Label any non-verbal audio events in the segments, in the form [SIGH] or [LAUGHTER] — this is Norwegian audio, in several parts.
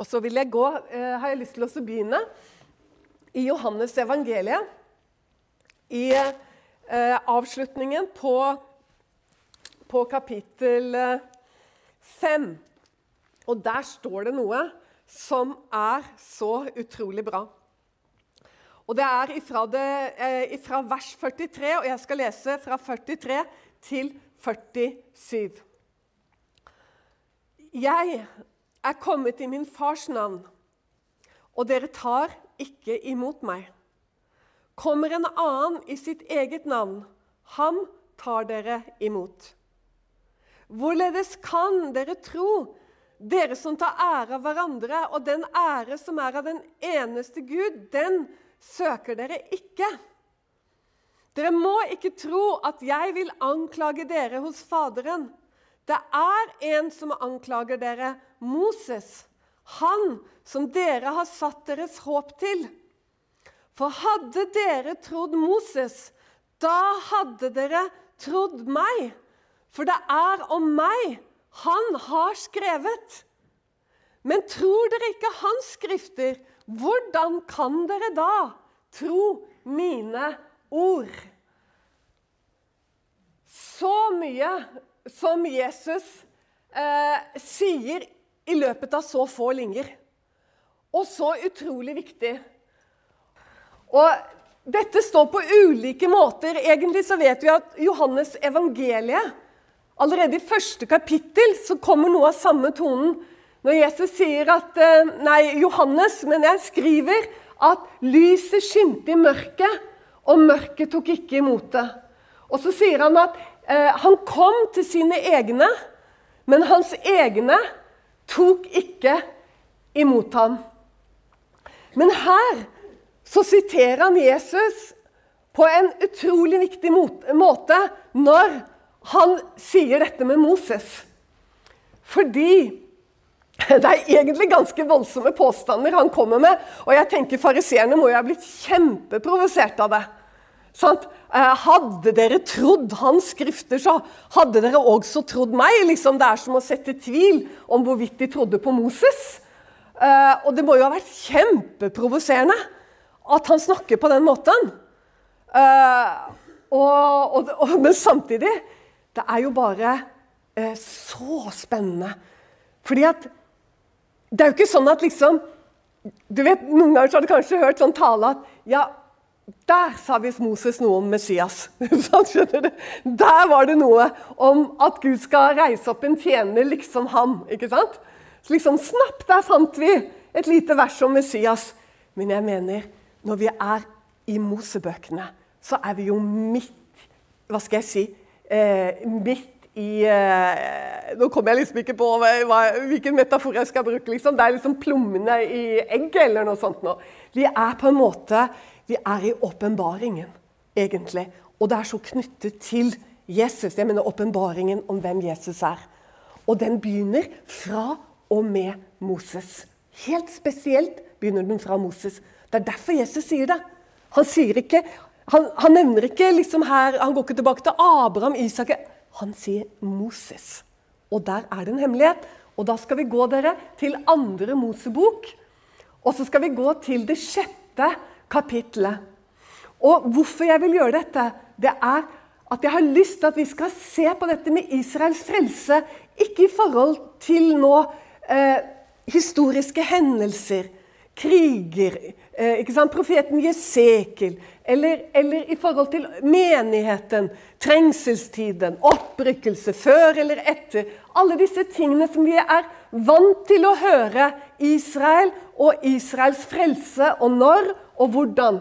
Og så vil jeg gå, eh, har jeg lyst til å begynne i Johannes evangeliet. I eh, avslutningen på, på kapittel eh, fem. Og der står det noe som er så utrolig bra. Og Det er ifra, det, eh, ifra vers 43, og jeg skal lese fra 43 til 47. Jeg er kommet i min fars navn, og dere tar ikke imot meg. Kommer en annen i sitt eget navn, ham tar dere imot. Hvorledes kan dere tro, dere som tar ære av hverandre, og den ære som er av den eneste Gud, den søker dere ikke? Dere må ikke tro at jeg vil anklage dere hos Faderen. Det er en som anklager dere, Moses, han som dere har satt deres håp til. For hadde dere trodd Moses, da hadde dere trodd meg. For det er om meg han har skrevet. Men tror dere ikke hans skrifter, hvordan kan dere da tro mine ord? Så mye som Jesus eh, sier i løpet av så få linjer. Og så utrolig viktig. Og dette står på ulike måter. Egentlig så vet vi at Johannes evangeliet Allerede i første kapittel så kommer noe av samme tonen. Når Jesus sier at eh, Nei, Johannes, men jeg skriver at lyset skinte i mørket, og mørket tok ikke imot det. Og så sier han at eh, han kom til sine egne, men hans egne tok ikke imot ham. Men her så siterer han Jesus på en utrolig viktig måte når han sier dette med Moses. Fordi det er egentlig ganske voldsomme påstander han kommer med. Og jeg tenker Fariseerne må jo ha blitt kjempeprovosert av det. Sant? Eh, hadde dere trodd hans skrifter, så hadde dere også trodd meg. Liksom det er som å sette tvil om hvorvidt de trodde på Moses. Eh, og det må jo ha vært kjempeprovoserende at han snakker på den måten. Eh, og, og, og, men samtidig Det er jo bare så spennende. Fordi at det er jo ikke sånn at liksom du vet, Noen ganger så har du kanskje hørt sånn tale at ja, der sa visst Moses noe om Messias. [LAUGHS] Der var det noe om at Gud skal reise opp en tjener liksom ham. ikke sant? Så liksom, Snapp, der fant vi et lite vers om Messias. Men jeg mener, når vi er i Mosebøkene, så er vi jo midt Hva skal jeg si? Eh, midt i eh, Nå kommer jeg liksom ikke på hva, hvilken metafor jeg skal bruke. Liksom. Det er liksom plommene i egget eller noe sånt. Nå. Vi er på en måte vi er i åpenbaringen, egentlig. Og det er så knyttet til Jesus. Jeg mener åpenbaringen om hvem Jesus er. Og den begynner fra og med Moses. Helt spesielt begynner den fra Moses. Det er derfor Jesus sier det. Han, sier ikke, han, han nevner ikke liksom her, han går ikke tilbake til Abraham, Isak Han sier Moses. Og der er det en hemmelighet. Og da skal vi gå dere til andre Mosebok. Og så skal vi gå til det sjette. Og hvorfor jeg vil gjøre dette, det er at jeg har lyst til at vi skal se på dette med Israels frelse, ikke i forhold til nå eh, historiske hendelser, kriger, eh, ikke sant? profeten Jesekel, eller, eller, i forhold til menigheten, trengselstiden, opprykkelse, før eller etter. Alle disse tingene som vi er vant til å høre Israel og Israels frelse, og når og hvordan.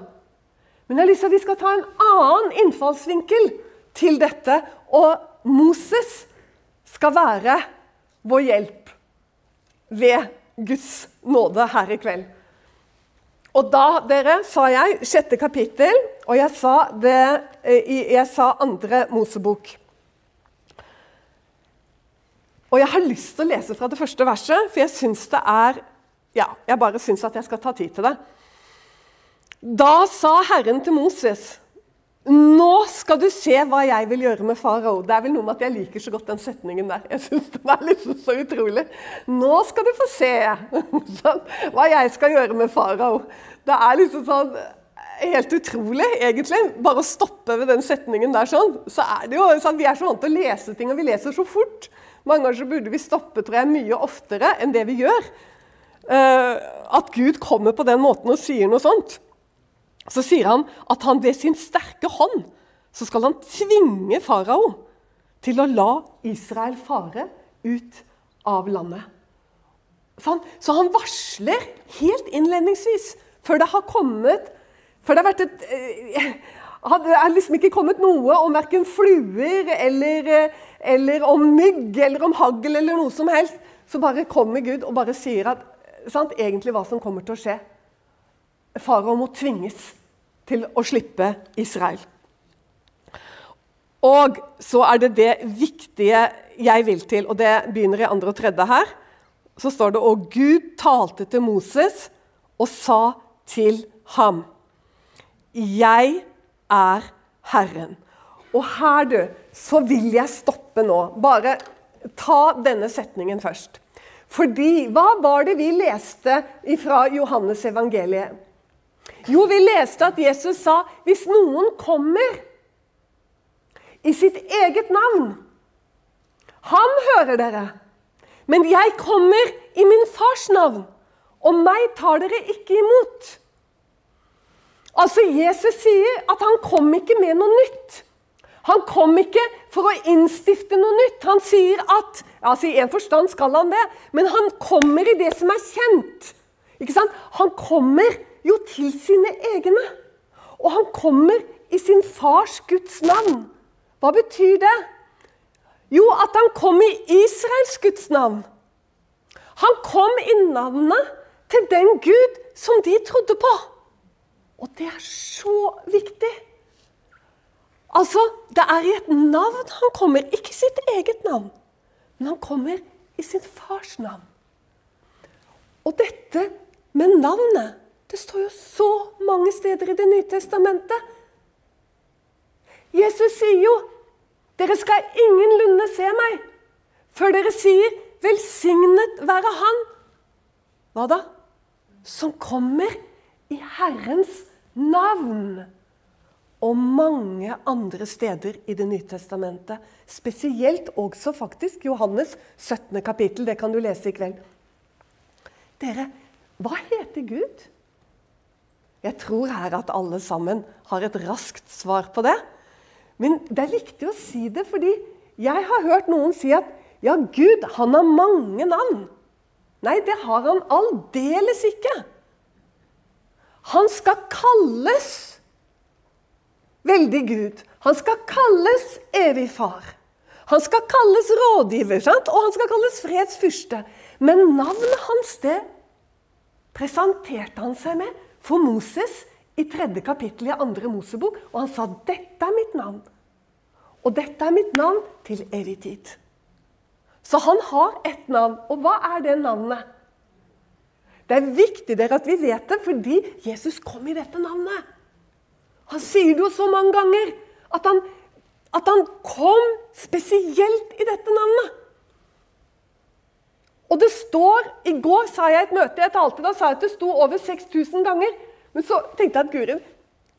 Men jeg har lyst til at vi skal ta en annen innfallsvinkel til dette. Og Moses skal være vår hjelp ved Guds nåde her i kveld. Og da, dere, sa jeg sjette kapittel, og jeg sa, det, eh, jeg sa andre Mosebok. Og jeg har lyst til å lese fra det første verset, for jeg syns det er Ja, jeg bare syns at jeg skal ta tid til det. Da sa Herren til Moses Nå skal du se hva jeg vil gjøre med farao. Det er vel noe med at jeg liker så godt den setningen der. Jeg synes den er liksom så utrolig. Nå skal du få se [LAUGHS] sånn, hva jeg skal gjøre med farao. Det er liksom sånn helt utrolig, egentlig. Bare å stoppe ved den setningen der sånn. Så er det jo sånn, Vi er så vant til å lese ting, og vi leser så fort. Mange ganger så burde vi stoppe tror jeg, mye oftere enn det vi gjør. Uh, at Gud kommer på den måten og sier noe sånt. Så sier han at han ved sin sterke hånd så skal han tvinge farao til å la Israel fare ut av landet. Så han, så han varsler helt innledningsvis, før det har kommet Før det har vært et eh, Det er liksom ikke kommet noe om verken fluer eller, eller om mygg eller om hagl eller noe som helst. Så bare kommer Gud og bare sier at, sant, egentlig hva som kommer til å skje. Farao må tvinges til å slippe Israel. Og så er det det viktige jeg vil til, og det begynner i andre og tredje her. Så står det og Gud talte til Moses og sa til ham Jeg er Herren. Og her, du, så vil jeg stoppe nå. Bare ta denne setningen først. Fordi Hva var det vi leste fra Johannes evangeliet? Jo, vi leste at Jesus sa hvis noen kommer i sitt eget navn Han hører dere. Men jeg kommer i min fars navn, og meg tar dere ikke imot. Altså, Jesus sier at han kom ikke med noe nytt. Han kom ikke for å innstifte noe nytt. Han sier at altså I en forstand skal han det, men han kommer i det som er kjent. Ikke sant? Han kommer jo, til sine egne. Og han kommer i sin fars Guds navn. Hva betyr det? Jo, at han kom i Israels Guds navn. Han kom i navnet til den Gud som de trodde på. Og det er så viktig. Altså, det er i et navn han kommer, ikke sitt eget navn. Men han kommer i sin fars navn. Og dette med navnet det står jo så mange steder i Det nye testamentet. Jesus sier jo 'Dere skal ingenlunde se meg' før dere sier 'Velsignet være Han'. Hva da? Som kommer i Herrens navn. Og mange andre steder i Det nye testamentet. Spesielt også faktisk Johannes 17. kapittel. Det kan du lese i kveld. Dere, hva heter Gud? Jeg tror her at alle sammen har et raskt svar på det. Men det er viktig å si det, fordi jeg har hørt noen si at ja, Gud, han har mange navn. Nei, det har han aldeles ikke. Han skal kalles veldig Gud. Han skal kalles evig far. Han skal kalles rådgiver, sant? og han skal kalles fredsfyrste. Men navnet hans, det presenterte han seg med for Moses i tredje kapittel i andre Mosebok, og han sa 'Dette er mitt navn'. Og dette er mitt navn til evig tid. Så han har ett navn. Og hva er det navnet? Det er viktig dere at vi vet det, fordi Jesus kom i dette navnet. Han sier det jo så mange ganger at han, at han kom spesielt i dette navnet. Og det står I går sa jeg et møte jeg talte, da sa jeg at det sto over 6000 ganger. Men så tenkte jeg at Gurin,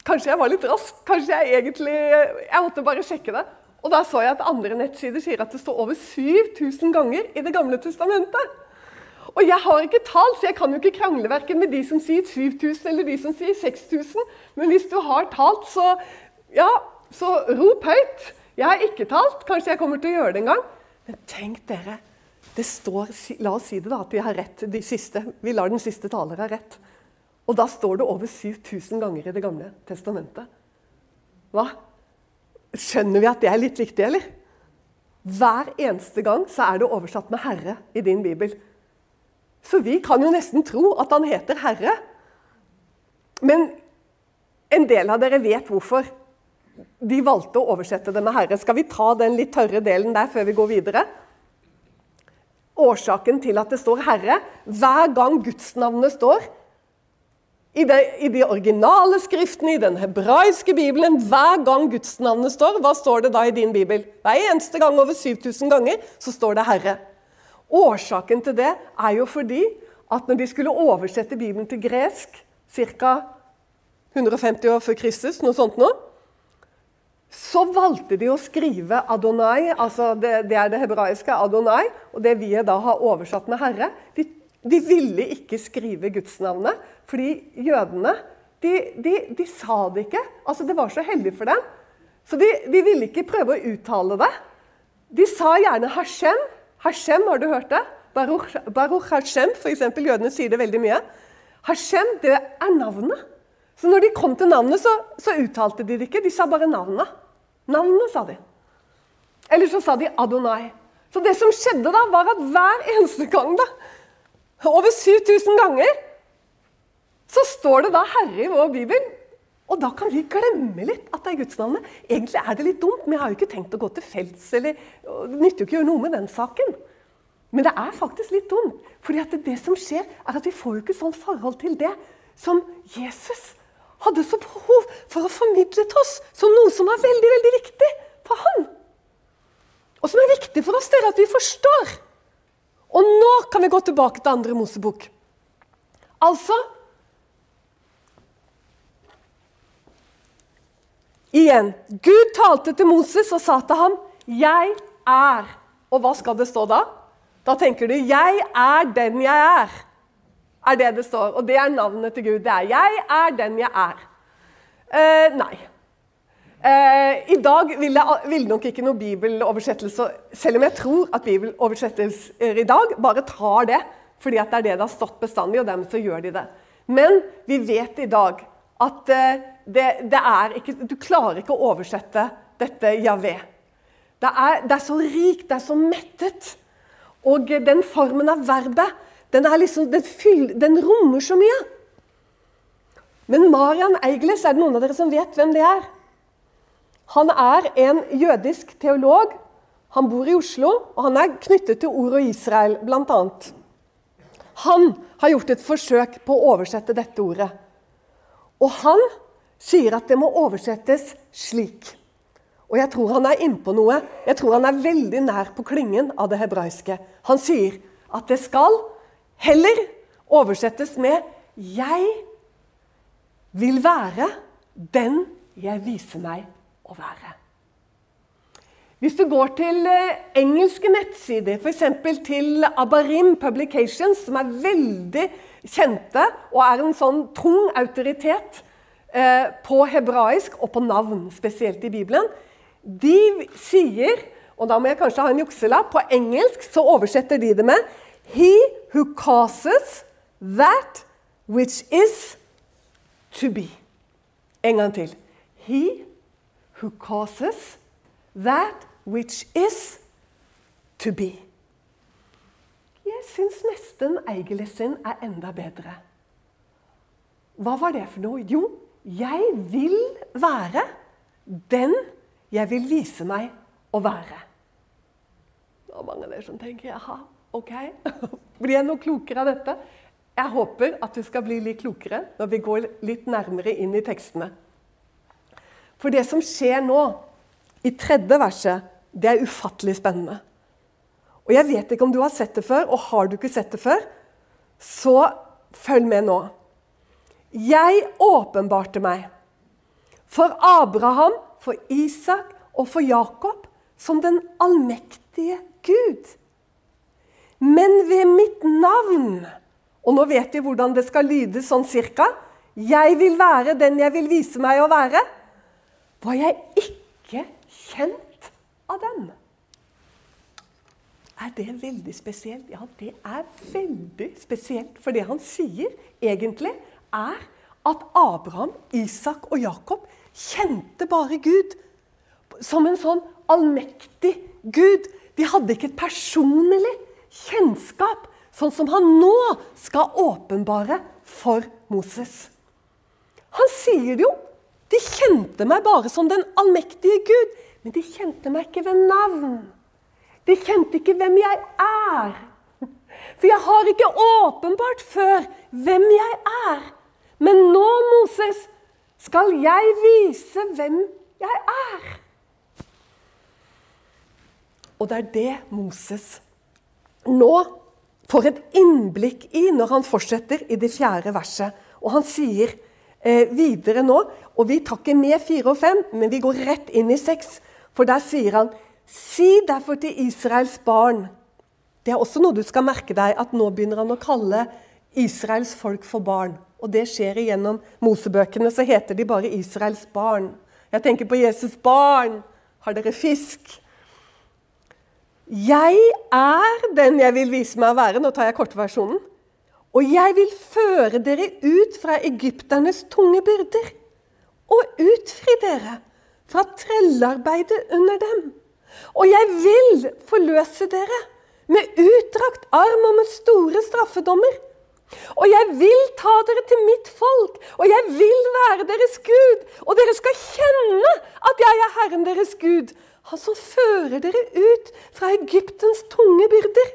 kanskje jeg var litt rask. Kanskje jeg egentlig Jeg måtte bare sjekke det. Og da så jeg at andre nettsider sier at det står over 7000 ganger i Det gamle testamentet. Og jeg har ikke tall, så jeg kan jo ikke krangle verken med de som sier 7000 eller de som sier 6000. Men hvis du har talt, så ja, så rop høyt. Jeg har ikke talt. Kanskje jeg kommer til å gjøre det en gang. Men tenk dere, det står, La oss si det, da, at vi har rett. De siste, vi lar den siste taler ha rett. Og da står det over 7000 ganger i Det gamle testamentet. Hva? Skjønner vi at det er litt viktig, eller? Hver eneste gang så er det oversatt med 'Herre' i din bibel. Så vi kan jo nesten tro at han heter Herre. Men en del av dere vet hvorfor de valgte å oversette det med 'Herre'. Skal vi ta den litt tørre delen der før vi går videre? Årsaken til at det står 'Herre'. Hver gang gudsnavnet står, I de, I de originale skriftene, i den hebraiske bibelen, hver gang gudsnavnet står, hva står det da i din bibel? Hver eneste gang over 7000 ganger så står det 'Herre'. Årsaken til det er jo fordi at når de skulle oversette Bibelen til gresk ca. 150 år før Kristus, noe sånt noe, så valgte de å skrive Adonai, altså det, det, er det hebraiske Adonai, og det vi da har oversatt med Herre. De, de ville ikke skrive gudsnavnet, fordi jødene de, de, de, sa det ikke. Altså Det var så hellig for dem. Så de, de ville ikke prøve å uttale det. De sa gjerne Hashem. Hashem, har du hørt det? Baruch, Baruch Hashem, f.eks. Jødene sier det veldig mye. Hashem, det er navnet. Så når de kom til navnet, så, så uttalte de det ikke. De sa bare navnet. Navnet, sa de. Eller så sa de Adonai. Så det som skjedde da, var at hver eneste gang, da, over 7000 ganger, så står det da Herre i vår bibel. Og da kan vi glemme litt at det er gudsnavnet. Egentlig er det litt dumt, men jeg har jo ikke tenkt å gå til felts. eller Det nytter jo ikke å gjøre noe med den saken. Men det er faktisk litt dumt. fordi at det som skjer, er at vi får jo ikke sånn forhold til det som Jesus hadde så behov for å formidle til oss som noe som er veldig veldig viktig for han. Og som er viktig for oss, det er at vi forstår. Og nå kan vi gå tilbake til andre Mosebok. Altså Igjen. Gud talte til Moses og sa til ham, 'Jeg er'. Og hva skal det stå da? Da tenker du 'Jeg er den jeg er'. Er det det står. Og det er navnet til Gud. Det er 'Jeg er den jeg er'. Eh, nei. Eh, I dag vil, jeg, vil nok ikke noe bibeloversettelse, selv om jeg tror at bibeloversettelser i dag bare tar det fordi det er det det har stått bestandig, og dermed så gjør de det. Men vi vet i dag at eh, det, det ikke, du klarer ikke å oversette dette Javé. Det er, det er så rikt, det er så mettet. Og den formen av verbet, den, liksom, den, fyll, den rommer så mye. Men Marian Eigles, er det noen av dere som vet hvem det er? Han er en jødisk teolog. Han bor i Oslo, og han er knyttet til ord og Israel, bl.a. Han har gjort et forsøk på å oversette dette ordet. Og han sier at det må oversettes slik. Og jeg tror han er innpå noe. Jeg tror han er veldig nær på klingen av det hebraiske. Han sier at det skal heller oversettes med 'Jeg vil være den jeg viser meg å være'. Hvis du går til eh, engelske nettsider, f.eks. til Abarim Publications, som er veldig kjente og er en sånn tung autoritet eh, på hebraisk og på navn, spesielt i Bibelen, de sier, og da må jeg kanskje ha en jukselapp, på engelsk så oversetter de det med He who causes that which is to be. En gang til. He who causes that which is to be. Jeg syns nesten Eigelis sin er enda bedre. Hva var det for noe? Jo, jeg vil være den jeg vil vise meg å være. Det er mange av dere som tenker jaha, ok, [LAUGHS] blir jeg noe klokere av dette? Jeg håper at du skal bli litt klokere når vi går litt nærmere inn i tekstene. For det som skjer nå, i tredje verset, det er ufattelig spennende. Og Jeg vet ikke om du har sett det før, og har du ikke sett det før, så følg med nå. Jeg åpenbarte meg for Abraham for Isak og for Jakob som den allmektige Gud. Men ved mitt navn Og nå vet vi hvordan det skal lyde sånn cirka. Jeg vil være den jeg vil vise meg å være. Var jeg ikke kjent av dem? Er det veldig spesielt? Ja, det er veldig spesielt. For det han sier egentlig, er at Abraham, Isak og Jakob kjente bare Gud som en sånn allmektig Gud. De hadde ikke et personlig kjennskap, sånn som han nå skal åpenbare for Moses. Han sier det jo. De kjente meg bare som den allmektige Gud, men de kjente meg ikke ved navn. De kjente ikke hvem jeg er. For jeg har ikke åpenbart før hvem jeg er. Men nå, Moses, skal jeg vise hvem jeg er. Og det er det Moses nå får et innblikk i når han fortsetter i det fjerde verset. Og han sier eh, videre nå, og vi tar ikke med fire og fem, men vi går rett inn i seks. For der sier han Si derfor til Israels barn Det er også noe du skal merke deg, at nå begynner han å kalle Israels folk for barn. Og det skjer igjennom Mosebøkene, så heter de bare Israels barn. Jeg tenker på Jesus' barn. Har dere fisk? Jeg er den jeg vil vise meg å være. Nå tar jeg kortversjonen. Og jeg vil føre dere ut fra egypternes tunge byrder og utfri dere fra trellearbeidet under dem. Og jeg vil forløse dere med utdrakt arm og med store straffedommer. Og jeg vil ta dere til mitt folk, og jeg vil være deres Gud. Og dere skal kjenne at jeg er Herren deres Gud han som fører dere ut fra Egyptens tunge byrder.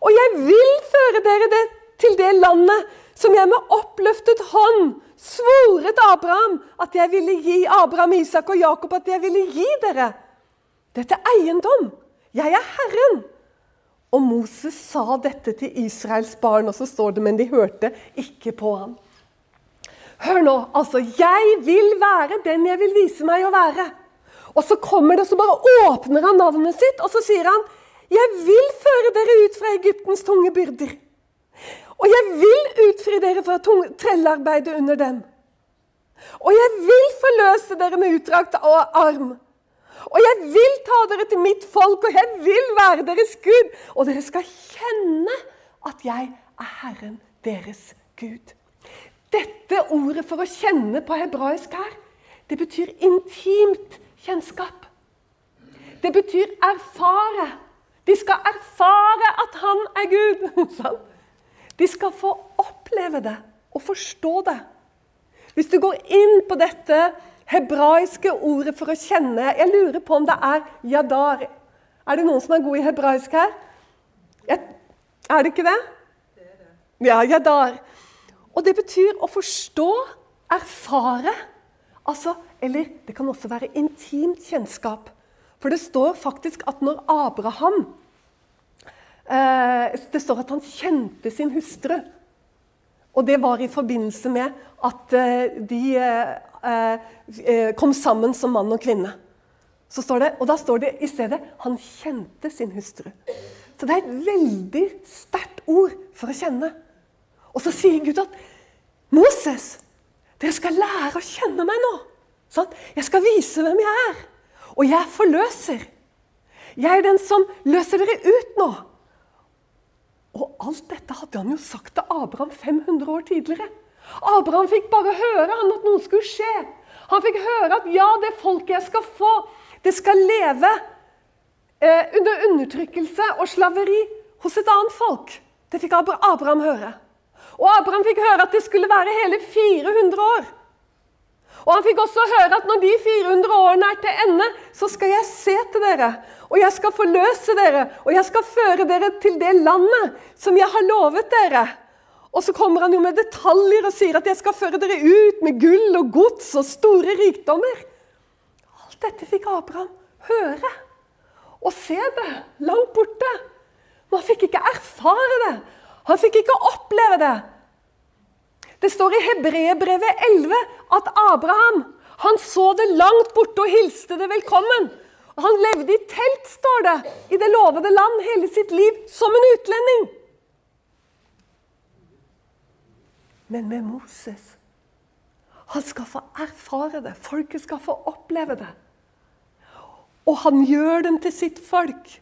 Og jeg vil føre dere det, til det landet som jeg med oppløftet hånd svoret Abraham at jeg ville gi Abraham, Isak og Jakob at jeg ville gi dere. Dette er eiendom. Jeg er Herren. Og Moses sa dette til Israels barn, og så står det, men de hørte ikke på ham. Hør nå, altså. Jeg vil være den jeg vil vise meg å være. Og så kommer det, og så bare åpner han navnet sitt, og så sier han Jeg vil føre dere ut fra Egyptens tunge byrder. Og jeg vil utfri dere fra trellearbeidet under dem. Og jeg vil forløse dere med utdrakt arm. Og jeg vil ta dere til mitt folk, og jeg vil være deres Gud. Og dere skal kjenne at jeg er Herren deres Gud. Dette ordet for å kjenne på hebraisk her, det betyr intimt kjennskap. Det betyr erfare. De skal erfare at han er Gud. [LAUGHS] De skal få oppleve det og forstå det. Hvis du går inn på dette hebraiske ordet for å kjenne Jeg lurer på om det er yadar. Er det noen som er god i hebraisk her? Er det ikke det? Ja, yadar. Og det betyr å forstå, erfare. Altså, eller det kan også være intimt kjennskap. For det står faktisk at når Abraham eh, Det står at han kjente sin hustru. Og det var i forbindelse med at eh, de eh, eh kom sammen som mann og kvinne. Så står det, og da står det i stedet 'han kjente sin hustru'. Så det er et veldig sterkt ord for å kjenne. Og så sier Gud at 'Moses, dere skal lære å kjenne meg nå. Sånn? Jeg skal vise hvem jeg er. Og jeg forløser. Jeg er den som løser dere ut nå. Og alt dette hadde han jo sagt til Abraham 500 år tidligere. Abraham fikk bare høre han at noe skulle skje. Han fikk høre at ja, det folket jeg skal få, det skal leve eh, under undertrykkelse og slaveri hos et annet folk. Det fikk Abraham høre. Og Abraham fikk høre at det skulle være hele 400 år. Og han fikk også høre at når de 400 årene er til ende, så skal jeg se til dere. Og jeg skal forløse dere, og jeg skal føre dere til det landet som jeg har lovet dere. Og så kommer han jo med detaljer og sier at jeg skal føre dere ut med gull og gods og store rikdommer. Alt dette fikk Abraham høre og se det langt borte. Men han fikk ikke erfare det. Han fikk ikke oppleve det. Det står i Hebrebrevet 11 at Abraham han så det langt borte og hilste det velkommen. Han levde i telt, står det, i det lovede land hele sitt liv som en utlending. Men med Moses Han skal få erfare det. Folket skal få oppleve det. Og han gjør dem til sitt folk.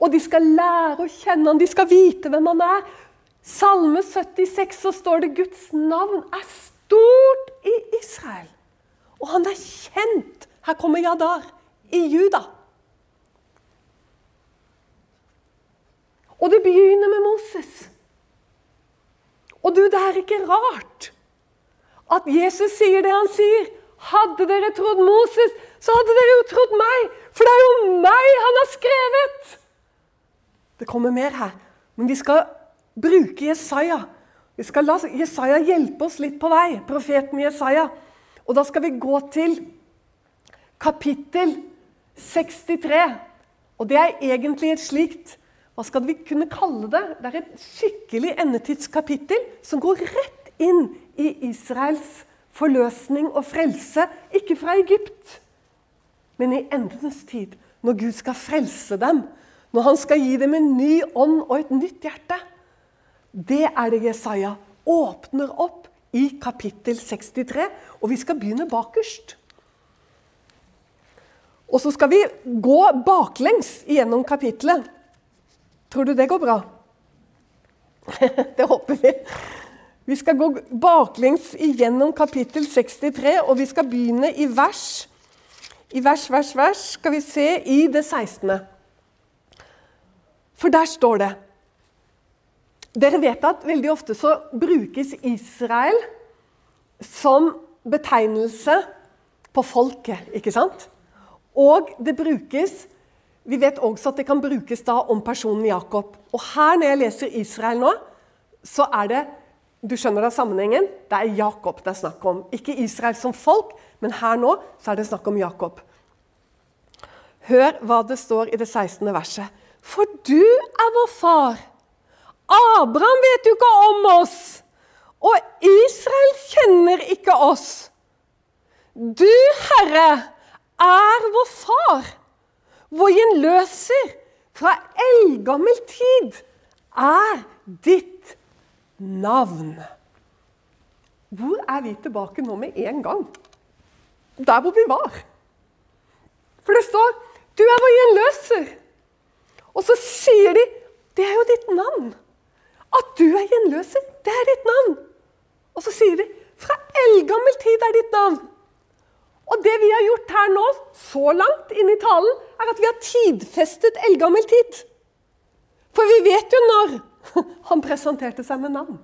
Og de skal lære å kjenne han, de skal vite hvem han er. Salme 76 så står det Guds navn er stort i Israel. Og han er kjent. Her kommer Jadar i Juda. Og det begynner med Moses. Og du, det er ikke rart at Jesus sier det han sier. Hadde dere trodd Moses, så hadde dere jo trodd meg. For det er jo meg han har skrevet! Det kommer mer her. Men vi skal bruke Jesaja. Vi skal la Jesaja hjelpe oss litt på vei, profeten Jesaja. Og da skal vi gå til kapittel 63. Og det er egentlig et slikt Hva skal vi kunne kalle det? Det er et skikkelig endetidskapittel som går rett inn i Israels forløsning og frelse. Ikke fra Egypt, men i endens tid. Når Gud skal frelse dem. Når han skal gi dem en ny ånd og et nytt hjerte. Det er det Jesaja åpner opp i kapittel 63. Og vi skal begynne bakerst. Og så skal vi gå baklengs gjennom kapittelet. Tror du det går bra? [LAUGHS] det håper vi. Vi skal gå baklengs igjennom kapittel 63, og vi skal begynne i vers. I vers, vers, vers skal vi se i det 16. For der står det dere vet at veldig ofte så brukes Israel som betegnelse på folket, ikke sant? Og det brukes Vi vet også at det kan brukes da om personen Jakob. Og her, når jeg leser Israel nå, så er det Du skjønner da sammenhengen? Det er Jakob det er snakk om. Ikke Israel som folk, men her nå så er det snakk om Jakob. Hør hva det står i det 16. verset. For du er vår far. Abraham vet jo ikke om oss, og Israel kjenner ikke oss. Du, Herre, er vår far, vår gjenløser. Fra eldgammel tid er ditt navn. Hvor er vi tilbake nå med en gang? Der hvor vi var. For det står 'Du er vår gjenløser'. Og så sier de 'Det er jo ditt navn'. At du er gjenløser, det er ditt navn. Og så sier de fra eldgammel tid er ditt navn. Og det vi har gjort her nå, så langt inn i talen, er at vi har tidfestet eldgammel tid. For vi vet jo når [LAUGHS] han presenterte seg med navn.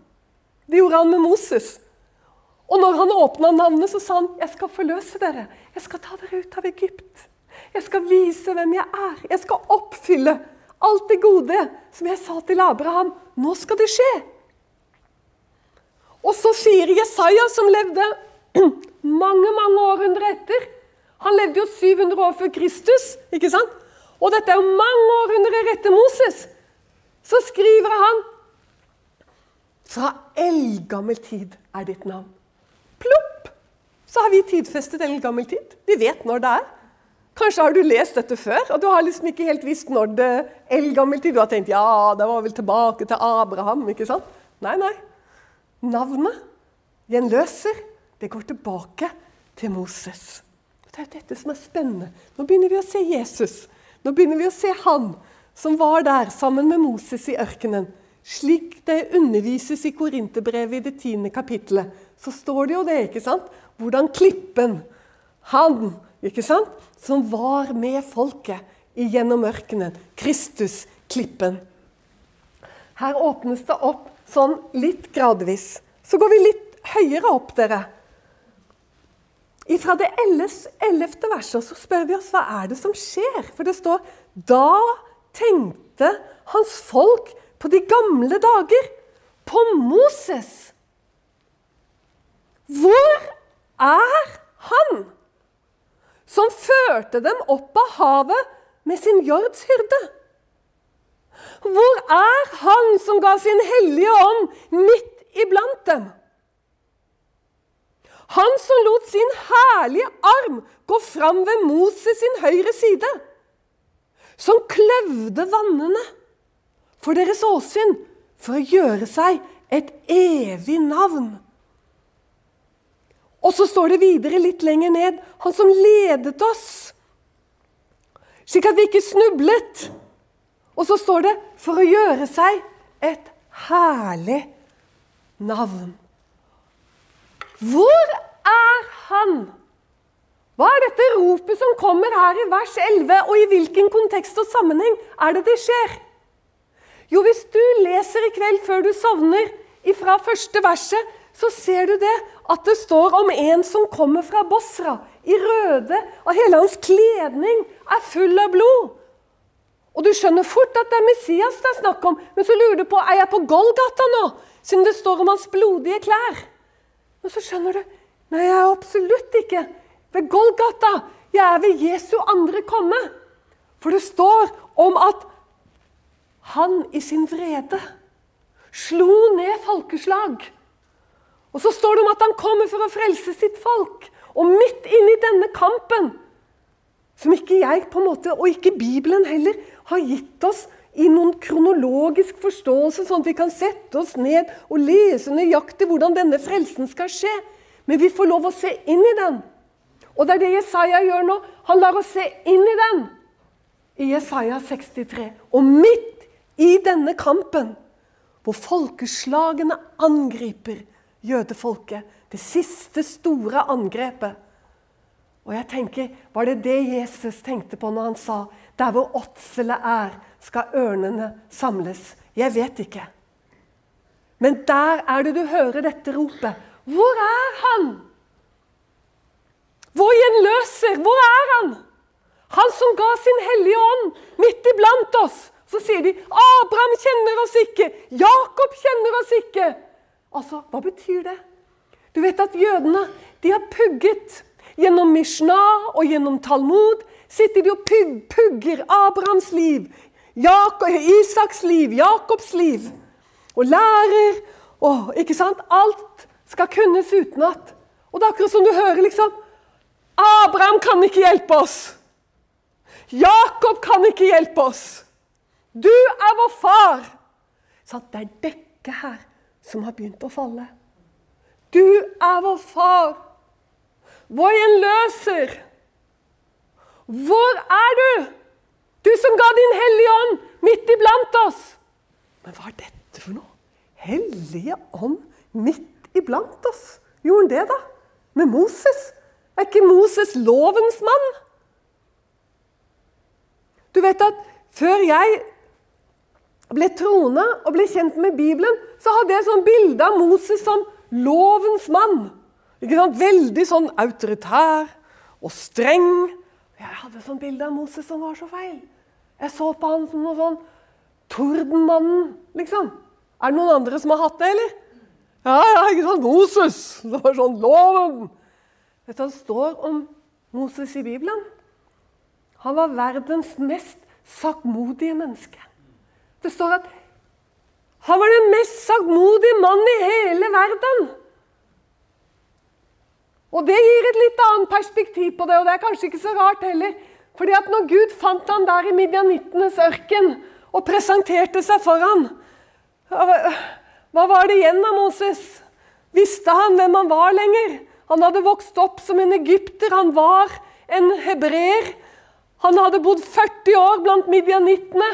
Det gjorde han med Moses. Og når han åpna navnet, så sa han, 'Jeg skal forløse dere. Jeg skal ta dere ut av Egypt.' 'Jeg skal vise hvem jeg er. Jeg skal oppfylle alt det gode som jeg sa til Abraham. Nå skal det skje. Og så sier Jesaja, som levde [CLEARS THROAT] mange mange århundrer etter Han levde jo 700 år før Kristus, ikke sant? Og dette er jo mange århundrer etter Moses. Så skriver han Fra eldgammel tid er ditt navn. Plopp! Så har vi tidfestet eldgammel tid. Vi vet når det er. Kanskje har du lest dette før, og du har liksom ikke helt visst når det eldgammel tid. Du har tenkt ja, det var vel tilbake til Abraham. ikke sant? Nei, nei. Navnet, gjenløser, det går tilbake til Moses. Det er dette som er spennende. Nå begynner vi å se Jesus. Nå begynner vi å se han som var der sammen med Moses i ørkenen. Slik det undervises i Korinterbrevet i det tiende kapittelet, så står det jo det, ikke sant? Hvordan klippen, han ikke sant? som var med folket gjennom ørkenen. Kristus, klippen. Her åpnes det opp sånn litt gradvis. Så går vi litt høyere opp, dere. Fra det ellevte verset så spør vi oss hva er det som skjer. For det står Da tenkte hans folk på de gamle dager, på Moses. Hvor er han? Som førte dem opp av havet med sin jordshyrde. Hvor er Han som ga sin hellige ånd midt iblant dem? Han som lot sin herlige arm gå fram ved Moses sin høyre side. Som kløvde vannene for deres åsyn for å gjøre seg et evig navn. Og så står det videre litt lenger ned han som ledet oss, slik at vi ikke snublet. Og så står det for å gjøre seg et herlig navn. Hvor er han? Hva er dette ropet som kommer her i vers 11, og i hvilken kontekst og sammenheng er det det skjer? Jo, hvis du leser i kveld før du sovner, ifra første verset, så ser du det at det står om en som kommer fra Bosra, i røde, og hele hans kledning er full av blod. Og Du skjønner fort at det er Messias det er snakk om, men så lurer du på er jeg på Golgata nå. siden det står om hans blodige klær. Men så skjønner du Nei, jeg er absolutt ikke ved Golgata. Jeg er ved Jesu andre komme. For det står om at han i sin vrede slo ned folkeslag. Og så står det om at han kommer for å frelse sitt folk. Og midt inni denne kampen, som ikke jeg på en måte, og ikke Bibelen heller, har gitt oss i noen kronologisk forståelse, sånn at vi kan sette oss ned og lese nøyaktig hvordan denne frelsen skal skje. Men vi får lov å se inn i den. Og det er det Jesaja gjør nå. Han lar oss se inn i den. I Jesaja 63. Og midt i denne kampen, hvor folkeslagene angriper jødefolket, det siste store angrepet Og jeg tenker, Var det det Jesus tenkte på når han sa der hvor åtselet er, skal ørnene samles. Jeg vet ikke. Men der er det du hører dette ropet. Hvor er han? Vår gjenløser, hvor er han? Han som ga sin hellige ånd midt iblant oss. Så sier de Abraham kjenner oss ikke, Jakob kjenner oss ikke. Altså, hva betyr det? Du vet at jødene de har pugget gjennom Mishnah og gjennom Talmud. Sitter de og pugger Abrahams liv, Jak Isaks liv, Jakobs liv. Og lærer og, ikke sant? Alt skal kunnes utenat. Og det er akkurat som du hører liksom Abraham kan ikke hjelpe oss. Jakob kan ikke hjelpe oss. Du er vår far. Så det er dekke her som har begynt å falle. Du er vår far. Vår gjenløser. Hvor er du? Du som ga din Hellige Ånd midt iblant oss. Men hva er dette for noe? Hellige Ånd midt iblant oss? Gjorde han det, da? Med Moses? Er ikke Moses lovens mann? Du vet at før jeg ble trona og ble kjent med Bibelen, så hadde jeg sånn bilde av Moses som lovens mann. Ikke sant? Veldig sånn autoritær og streng. Jeg hadde sånn bilde av Moses som var så feil. Jeg så på han som noe sånn Tordenmannen, liksom. Er det noen andre som har hatt det, eller? Ja, ja, ikke sant? Moses! Det var sånn loven. Vet du hva det står om Moses i Bibelen? Han var verdens mest sakmodige menneske. Det står at han var den mest sagmodige mannen i hele verden. Og Det gir et litt annet perspektiv på det, og det er kanskje ikke så rart heller. Fordi at når Gud fant han der i midjanittenes ørken og presenterte seg for han, hva var det igjen av Moses? Visste han hvem han var lenger? Han hadde vokst opp som en egypter. Han var en hebreer. Han hadde bodd 40 år blant midjanittene.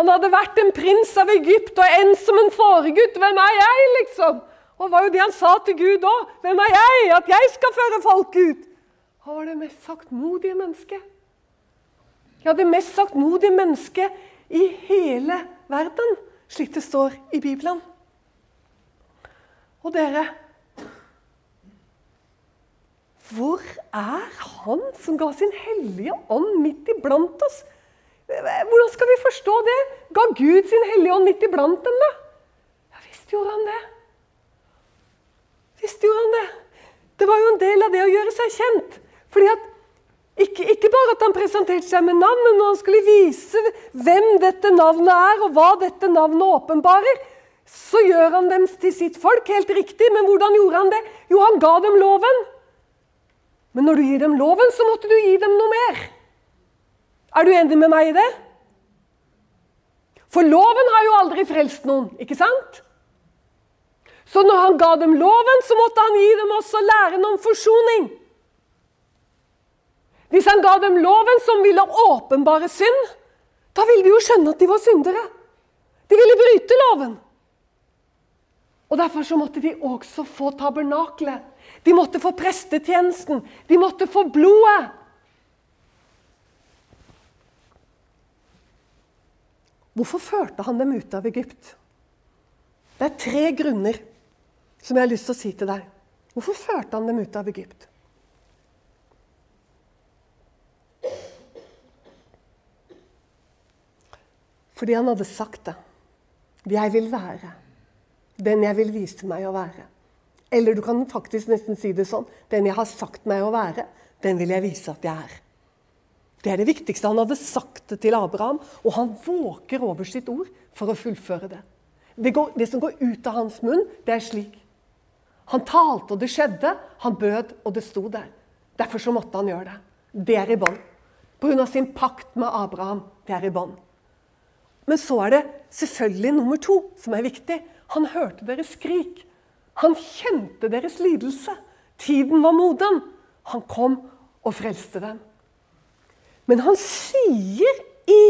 Han hadde vært en prins av Egypt og en som en foregutt. Hvem er jeg, liksom? Og det var jo det han sa til Gud òg. 'Hvem er jeg? At jeg skal føre folk ut?' Han var det mest saktmodige mennesket. Ja, det mest saktmodige mennesket i hele verden, slik det står i Bibelen. Og dere Hvor er han som ga sin hellige ånd midt iblant oss? Hvordan skal vi forstå det? Ga Gud sin hellige ånd midt iblant dem, da? Ja visst gjorde han det. Visst gjorde han det. Det var jo en del av det å gjøre seg kjent. Fordi at ikke, ikke, bare at han presenterte seg med navn, men når han skulle vise hvem dette navnet er, og hva dette navnet åpenbarer, så gjør han dem til sitt folk. Helt riktig. Men hvordan gjorde han det? Jo, han ga dem loven. Men når du gir dem loven, så måtte du gi dem noe mer. Er du enig med meg i det? For loven har jo aldri frelst noen, ikke sant? Så når han ga dem loven, så måtte han gi dem også læren om forsoning. Hvis han ga dem loven som ville åpenbare synd, da ville de jo skjønne at de var syndere. De ville bryte loven. Og Derfor så måtte de også få tabernaklet. De måtte få prestetjenesten. De måtte få blodet. Hvorfor førte han dem ut av Egypt? Det er tre grunner som jeg har lyst til å si til deg. Hvorfor førte han dem ut av Egypt? Fordi han hadde sagt det. Jeg vil være Den jeg vil vise meg å være. Eller du kan faktisk nesten si det sånn. Den jeg har sagt meg å være, den vil jeg vise at jeg er. Det er det viktigste. Han hadde sagt det til Abraham, og han våker over sitt ord for å fullføre det. Det, går, det som går ut av hans munn, det er slik. Han talte, og det skjedde. Han bød, og det sto der. Derfor så måtte han gjøre det. Det er i bånd. Pga. sin pakt med Abraham. Det er i bånd. Men så er det selvfølgelig nummer to som er viktig. Han hørte deres skrik. Han kjente deres lidelse. Tiden var moden. Han kom og frelste dem. Men han sier i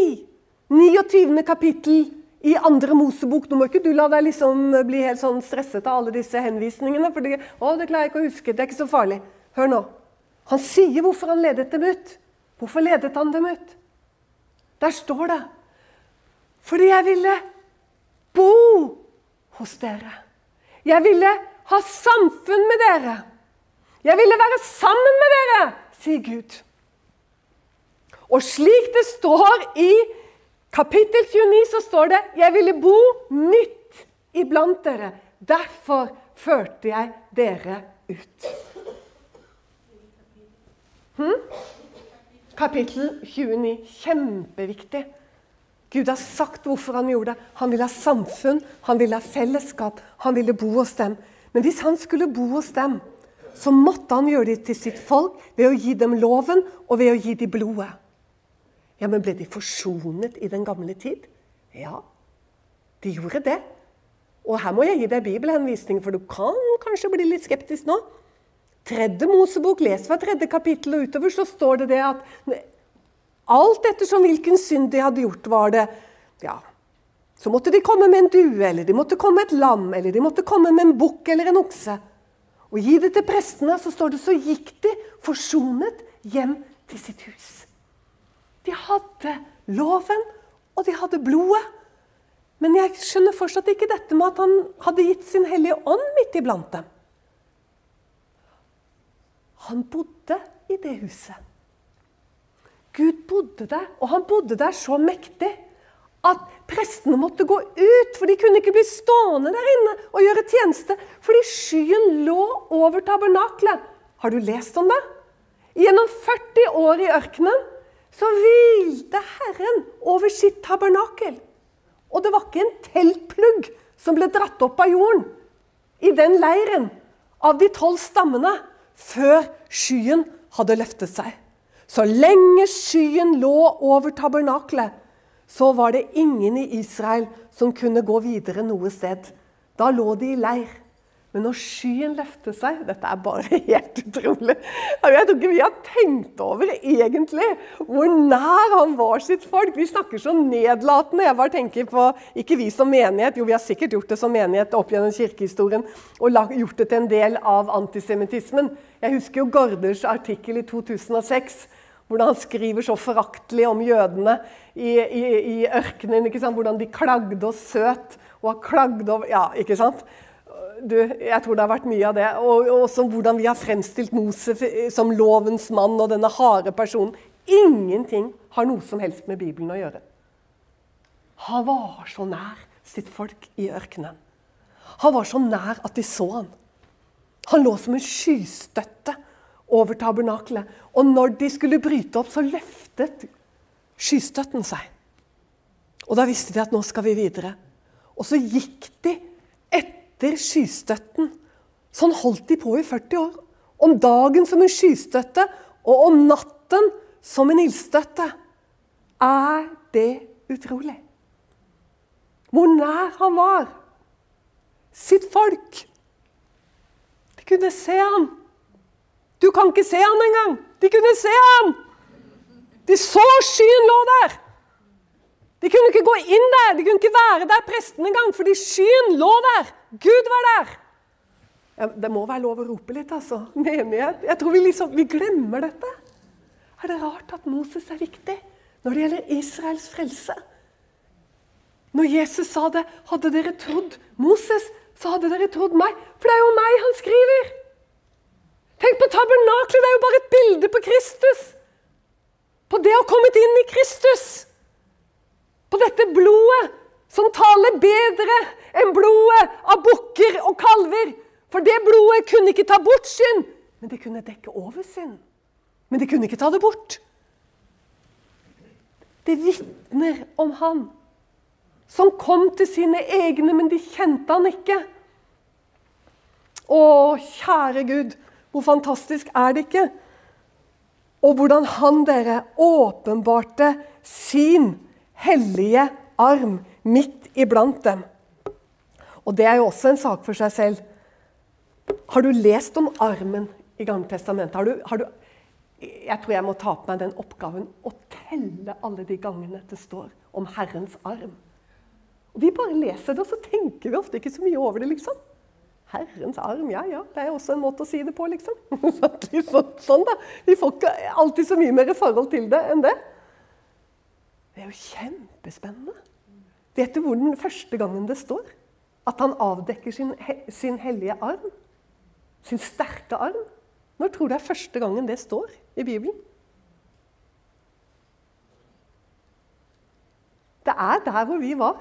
29. kapittel i andre Mosebok Nå må ikke du la deg liksom bli helt sånn stresset av alle disse henvisningene. for det, å, det klarer jeg ikke å huske. Det er ikke så farlig. Hør nå. Han sier hvorfor han ledet dem ut. Hvorfor ledet han dem ut? Der står det fordi jeg ville bo hos dere. Jeg ville ha samfunn med dere. Jeg ville være sammen med dere, sier Gud. Og slik det står i kapittel 29, så står det 'Jeg ville bo nytt iblant dere'. Derfor førte jeg dere ut. Hm? Kapittel 29. Kjempeviktig. Gud har sagt hvorfor han gjorde det. Han ville ha samfunn, han ville ha fellesskap, han ville bo hos dem. Men hvis han skulle bo hos dem, så måtte han gjøre det til sitt folk ved å gi dem loven og ved å gi dem blodet. Ja, Men ble de forsonet i den gamle tid? Ja, de gjorde det. Og her må jeg gi deg bibelhenvisning, for du kan kanskje bli litt skeptisk nå. Tredje Mosebok, les fra tredje kapittel og utover, så står det det at Alt ettersom hvilken synd de hadde gjort, var det ja, Så måtte de komme med en due, eller de måtte komme med et lam, eller de måtte komme med en bukk eller en okse. Og gi det til prestene, så står det så gikk de forsonet hjem til sitt hus. De hadde loven, og de hadde blodet. Men jeg skjønner fortsatt ikke dette med at han hadde gitt sin hellige ånd midt iblant dem. Han bodde i det huset. Gud bodde der, og han bodde der så mektig at prestene måtte gå ut, for de kunne ikke bli stående der inne og gjøre tjeneste, fordi skyen lå over tabernaklet. Har du lest om det? Gjennom 40 år i ørkenen så hvilte Herren over sitt tabernakel. Og det var ikke en teltplugg som ble dratt opp av jorden i den leiren av de tolv stammene før skyen hadde løftet seg. Så lenge skyen lå over tabernaklet, så var det ingen i Israel som kunne gå videre noe sted. Da lå de i leir. Men når skyen løfter seg Dette er bare [LAUGHS] helt utrolig. Jeg tror ikke vi har tenkt over egentlig hvor nær han var sitt folk. Vi snakker så nedlatende. Jeg bare tenker på, Ikke vi som menighet, jo vi har sikkert gjort det som menighet opp gjennom kirkehistorien og gjort det til en del av antisemittismen. Jeg husker jo Gorders artikkel i 2006 hvordan han skriver så foraktelig om jødene i, i, i ørkenen. Hvordan de klagde og søt. Og har klagd over Ja, ikke sant? Du, jeg tror det har vært mye av det. Og også hvordan vi har fremstilt Moses som lovens mann og denne harde personen. Ingenting har noe som helst med Bibelen å gjøre. Han var så nær sitt folk i ørkenen. Han var så nær at de så han. Han lå som en skystøtte over tabernaklet. Og når de skulle bryte opp, så løftet skystøtten seg. Og da visste de at nå skal vi videre. Og så gikk de etter skystøtten. Sånn holdt de på i 40 år. Om dagen som en skystøtte, og om natten som en ildstøtte. Er det utrolig? Hvor nær han var sitt folk. De kunne se han. Du kan ikke se han engang! De kunne se han! De så skyen lå der! De kunne ikke gå inn der, de kunne ikke være der, presten engang, fordi skyen lå der! Gud var der! Det må være lov å rope litt, altså. Menighet. Jeg tror vi, liksom, vi glemmer dette. Er det rart at Moses er viktig når det gjelder Israels frelse? Når Jesus sa det, hadde dere trodd Moses, så hadde dere trodd meg. For det er jo meg han skriver! Tenk på tabernaklet! Det er jo bare et bilde på Kristus. På det å ha kommet inn i Kristus. På dette blodet som taler bedre enn blodet av bukker og kalver. For det blodet kunne ikke ta bort synd, men det kunne dekke over synd. Men det kunne ikke ta det bort. Det vitner om han som kom til sine egne, men de kjente han ikke. Å, kjære Gud, hvor fantastisk er det ikke? Og hvordan han, dere, åpenbarte sin hellige arm midt iblant dem. Og det er jo også en sak for seg selv. Har du lest om armen i Gamle testamentet? Har du, har du, jeg tror jeg må ta på meg den oppgaven å telle alle de gangene det står om Herrens arm. Og vi bare leser det, og så tenker vi ofte ikke så mye over det. liksom. Herrens arm, ja ja, det er også en måte å si det på, liksom. [LAUGHS] sånn, da. Vi får ikke alltid så mye mer forhold til det enn det. Det er jo kjempespennende. Vet du hvor den første gangen det står? At han avdekker sin, sin hellige arm? Sin sterke arm? Når tror du det er første gangen det står i Bibelen? Det er der hvor vi var.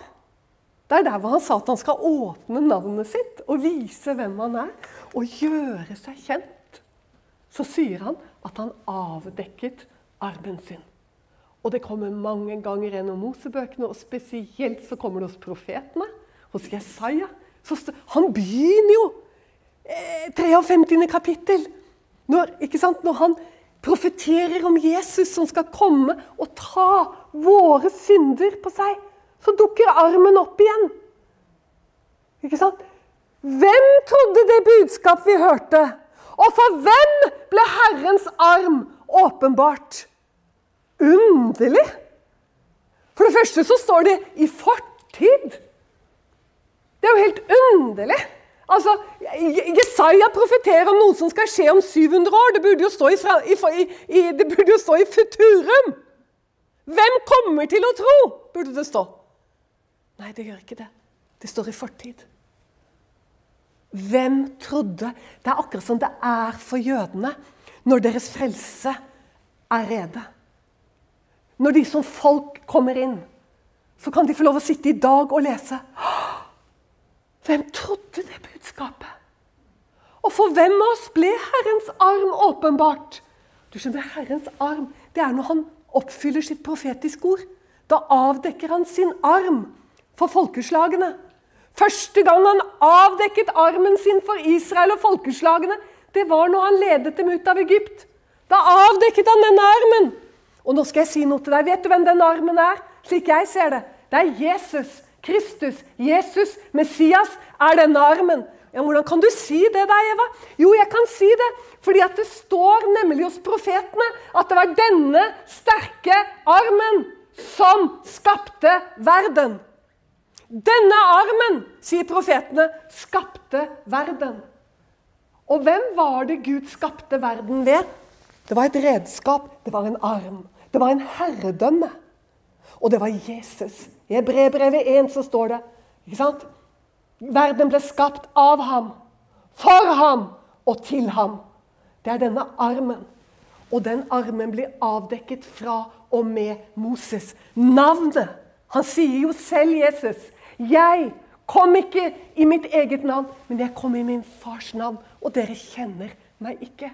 Det er der hvor han sa at han skal åpne navnet sitt og vise hvem han er, og gjøre seg kjent. Så sier han at han avdekket armen sin. Og det kommer mange ganger gjennom Mosebøkene, og spesielt så kommer det hos profetene. Hos Jesaja. Han begynner jo eh, 53. kapittel. Når, når, han profeterer om Jesus som skal komme og ta våre synder på seg, så dukker armen opp igjen. Ikke sant? Hvem trodde det budskap vi hørte? Og for hvem ble Herrens arm åpenbart? Underlig! For det første så står det i fortid. Det er jo helt underlig. Altså, Jesaja profeterer om noe som skal skje om 700 år. Det burde jo stå i, i, i, jo stå i futurum. Hvem kommer til å tro? burde det stå. Nei, det gjør ikke det. Det står i fortid. Hvem trodde Det er akkurat som det er for jødene når deres frelse er rede. Når de som folk kommer inn, så kan de få lov å sitte i dag og lese. Hvem trodde det budskapet? Og for hvem av oss ble Herrens arm åpenbart? Du skjønner, Herrens arm det er når han oppfyller sitt profetiske ord. Da avdekker han sin arm for folkeslagene. Første gang han avdekket armen sin for Israel og folkeslagene, det var når han ledet dem ut av Egypt. Da avdekket han denne armen. Og nå skal jeg si noe til deg. Vet du hvem den armen er? Slik jeg ser det. Det er Jesus. Kristus. Jesus. Messias er denne armen. Ja, Hvordan kan du si det, da, Eva? Jo, jeg kan si det fordi at det står nemlig hos profetene at det var denne sterke armen som skapte verden. Denne armen, sier profetene, skapte verden. Og hvem var det Gud skapte verden ved? Det var et redskap, det var en arm. Det var en herredømme. Og det var Jesus. I Hebrebrevet 1 så står det ikke sant? Verden ble skapt av ham, for ham og til ham. Det er denne armen. Og den armen blir avdekket fra og med Moses. Navnet! Han sier jo selv, Jesus, 'Jeg kom ikke i mitt eget navn, men jeg kom i min fars navn.' Og dere kjenner meg ikke.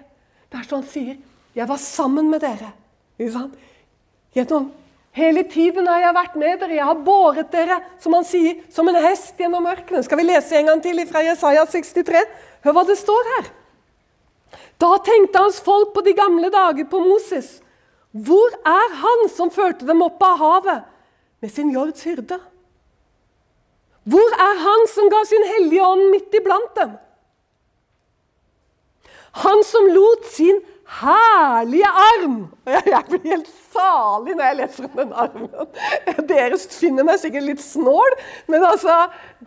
Det er sånn han sier. 'Jeg var sammen med dere.' Gjennom hele tiden har jeg vært med dere. Jeg har båret dere, som han sier, som en hest gjennom ørkenen. Skal vi lese en gang til fra Jesaja 63? Hør hva det står her. Da tenkte hans folk på de gamle dager på Moses. Hvor er han som førte dem opp av havet med sin jords hyrde? Hvor er han som ga sin hellige ånd midt iblant dem? Han som lot sin herlige arm. Jeg blir helt salig når jeg leser om den armen. Dere finner meg sikkert litt snål, men altså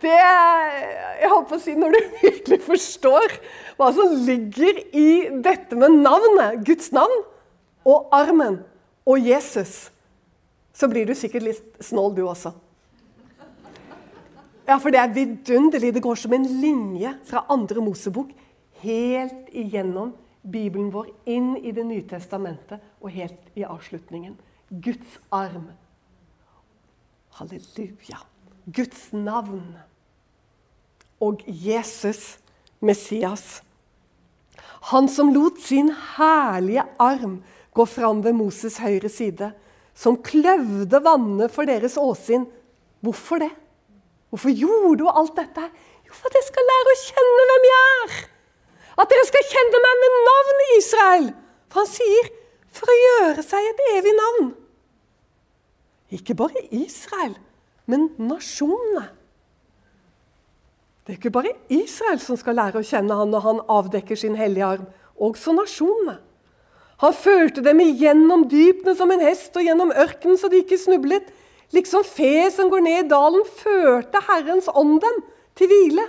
det, Jeg holdt på å si når du virkelig forstår hva som ligger i dette med navnet, Guds navn, og armen og Jesus, så blir du sikkert litt snål, du også. Ja, for det er vidunderlig. Det går som en linje fra andre Mosebok helt igjennom Bibelen vår inn i Det nye testamentet og helt i avslutningen. Guds arm. Halleluja. Guds navn. og Jesus, Messias. Han som lot sin herlige arm gå fram ved Moses' høyre side, som kløvde vannet for deres åsyn. Hvorfor det? Hvorfor gjorde hun alt dette? Jo, for at jeg skal lære å kjenne hvem jeg er. At dere skal kjenne meg med Israel. For han sier for å gjøre seg et evig navn. Ikke bare Israel, men nasjonene. Det er ikke bare Israel som skal lære å kjenne han når han avdekker sin hellige arm. Også nasjonene. Han førte dem igjennom dypene som en hest og gjennom ørkenen så de ikke snublet. Liksom fe som går ned i dalen, førte Herrens ånd dem til hvile.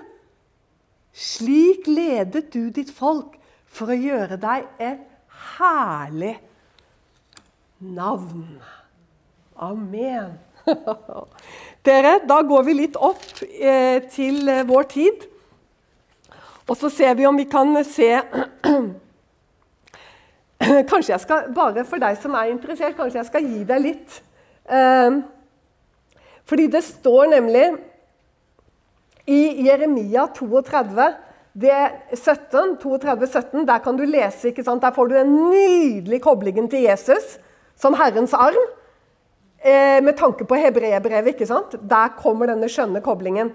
Slik ledet du ditt folk for å gjøre deg et herlig navn. Amen. [LAUGHS] Dere, da går vi litt opp eh, til eh, vår tid. Og så ser vi om vi kan se [CLEARS THROAT] Kanskje jeg skal, bare for deg som er interessert, kanskje jeg skal gi deg litt. Eh, fordi det står nemlig i Jeremia 32, det 17, 32, 17, der kan du lese, ikke sant? der får du den nydelige koblingen til Jesus som Herrens arm. Eh, med tanke på hebreerbrevet? Der kommer denne skjønne koblingen.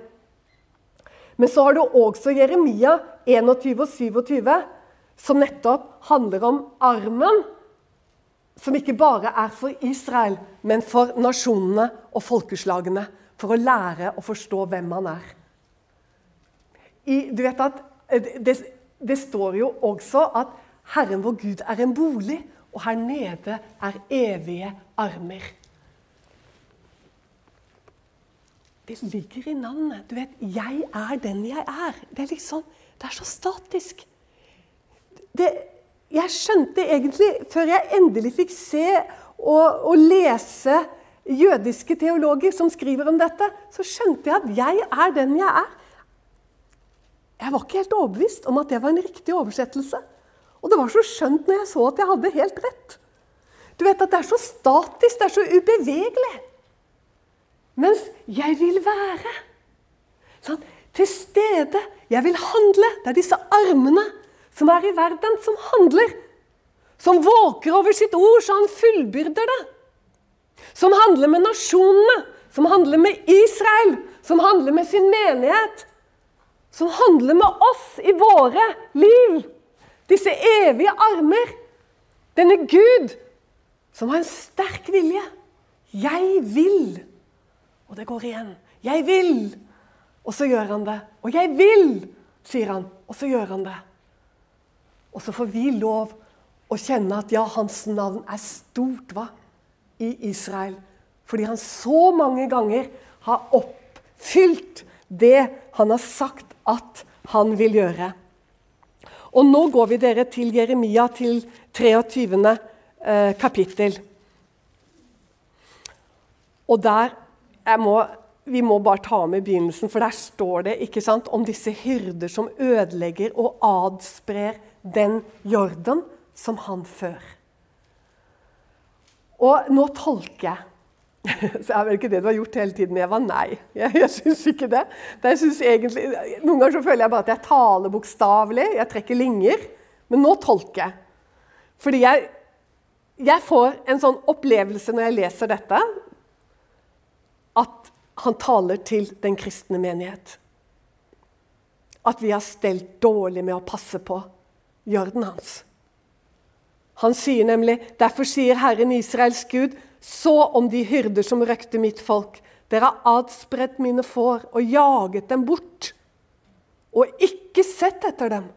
Men så har du også Jeremia 21 og 27, som nettopp handler om armen. Som ikke bare er for Israel, men for nasjonene og folkeslagene. For å lære å forstå hvem man er. I, du vet at eh, det, det står jo også at Herren vår Gud er en bolig, og her nede er evige armer. Det ligger i navnet. Du vet, 'Jeg er den jeg er'. Det er liksom, det er så statisk. Det, jeg skjønte egentlig, før jeg endelig fikk se og, og, lese jødiske teologer som skriver om dette, så skjønte jeg at 'jeg er den jeg er'. Jeg var ikke helt overbevist om at det var en riktig oversettelse. Og det var så skjønt når jeg så at jeg hadde helt rett. Du vet at Det er så statisk, det er så ubevegelig. Mens jeg vil være sånn, til stede. Jeg vil handle. Det er disse armene som er i verden, som handler. Som våker over sitt ord, så han fullbyrder det. Som handler med nasjonene, som handler med Israel, som handler med sin menighet. Som handler med oss i våre liv. Disse evige armer. Denne Gud som har en sterk vilje. Jeg vil. Og det går igjen. 'Jeg vil!' Og så gjør han det. 'Og jeg vil!' sier han, og så gjør han det. Og så får vi lov å kjenne at ja, hans navn er stort hva? i Israel. Fordi han så mange ganger har oppfylt det han har sagt at han vil gjøre. Og nå går vi dere til Jeremia, til 23. Eh, kapittel. Og der må, vi må bare ta med begynnelsen, for der står det ikke sant, om disse hyrder som ødelegger og adsprer den jorden som han før. Og nå tolker jeg. [LAUGHS] Så er vel ikke det du har gjort hele tiden, Eva? Nei, [LAUGHS] jeg, jeg syns ikke det. det jeg egentlig, noen ganger så føler jeg bare at jeg taler bokstavelig, jeg trekker linjer. Men nå tolker jeg. Fordi jeg, jeg får en sånn opplevelse når jeg leser dette, at han taler til den kristne menighet. At vi har stelt dårlig med å passe på jorden hans. Han sier nemlig, Derfor sier Herren Israels Gud, så om de hyrder som røkte mitt folk. Dere har adspredt mine får og jaget dem bort, og ikke sett etter dem.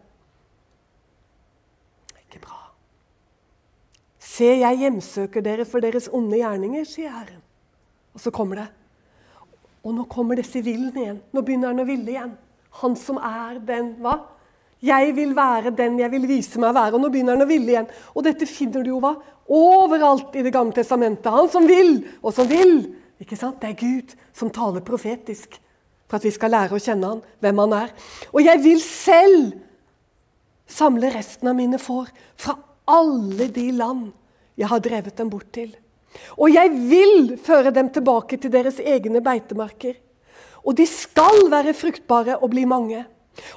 Ikke bra. Se, jeg hjemsøker dere for deres onde gjerninger, sier Herren. Og så kommer det. Og nå kommer disse villen igjen. Nå begynner han å ville igjen. Han som er den hva? Jeg vil være den jeg vil vise meg å være. Og nå begynner han å ville igjen. Og dette finner du jo hva? Overalt i Det gamle testamentet. Han som vil, og som vil. Ikke sant? Det er Gud som taler profetisk for at vi skal lære å kjenne han, hvem han er. Og jeg vil selv samle resten av mine får fra alle de land jeg har drevet dem bort til. Og jeg vil føre dem tilbake til deres egne beitemarker. Og de skal være fruktbare og bli mange.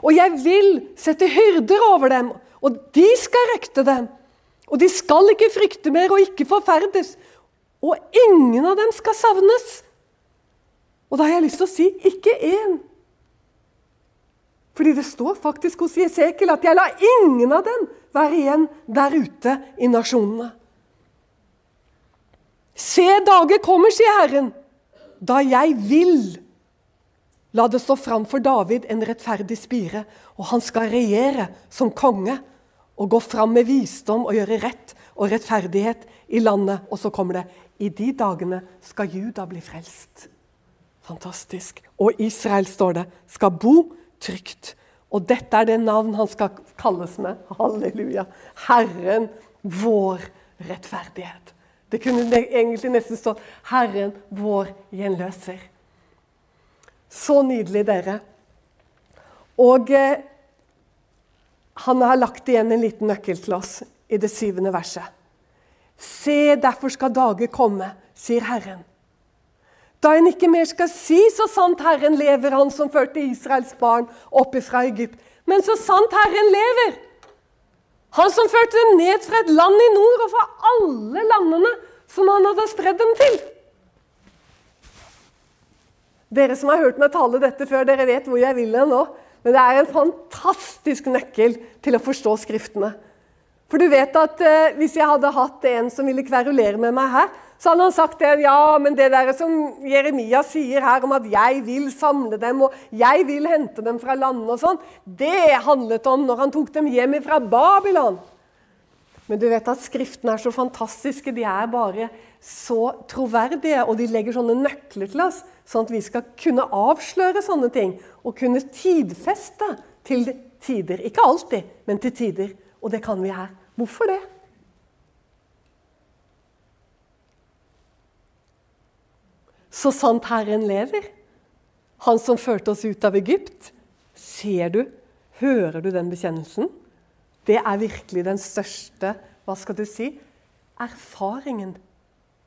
Og jeg vil sette hyrder over dem, og de skal røkte dem. Og de skal ikke frykte mer og ikke forferdes. Og ingen av dem skal savnes. Og da har jeg lyst til å si ikke én. Fordi det står faktisk hos Jesekel at 'jeg lar ingen av dem være igjen der ute i nasjonene'. Se, dager kommer, sier Herren, da jeg vil La det stå fram for David en rettferdig spire, og han skal regjere som konge og gå fram med visdom og gjøre rett og rettferdighet i landet. Og så kommer det i de dagene skal Juda bli frelst. Fantastisk. Og Israel, står det, skal bo trygt. Og dette er det navn han skal kalles med. Halleluja. Herren vår rettferdighet. Det kunne egentlig nesten stått 'Herren vår gjenløser'. Så nydelig, dere. Og eh, han har lagt igjen en liten nøkkel til oss i det syvende verset. Se, derfor skal dager komme, sier Herren. Da en ikke mer skal si, så sant Herren lever, han som førte Israels barn opp fra Egypt. Men så sant Herren lever, han som førte dem ned fra et land i nord og fra alle landene som han hadde spredd dem til. Dere som har hørt meg tale dette før, dere vet hvor jeg vil hen nå. Men det er en fantastisk nøkkel til å forstå Skriftene. For du vet at eh, Hvis jeg hadde hatt en som ville kverulere med meg her, så hadde han sagt det, ja, men det der som Jeremia sier her om at 'jeg vil samle dem' og 'jeg vil hente dem fra landet' og sånn, det handlet om når han tok dem hjem fra Babylon. Men du vet at Skriftene er så fantastiske. De er bare så troverdige, og de legger sånne nøkler til oss, sånn at vi skal kunne avsløre sånne ting og kunne tidfeste til tider. Ikke alltid, men til tider. Og det kan vi her. Hvorfor det? Så sant Herren lever, Han som førte oss ut av Egypt. Ser du, hører du den bekjennelsen? Det er virkelig den største hva skal du si, erfaringen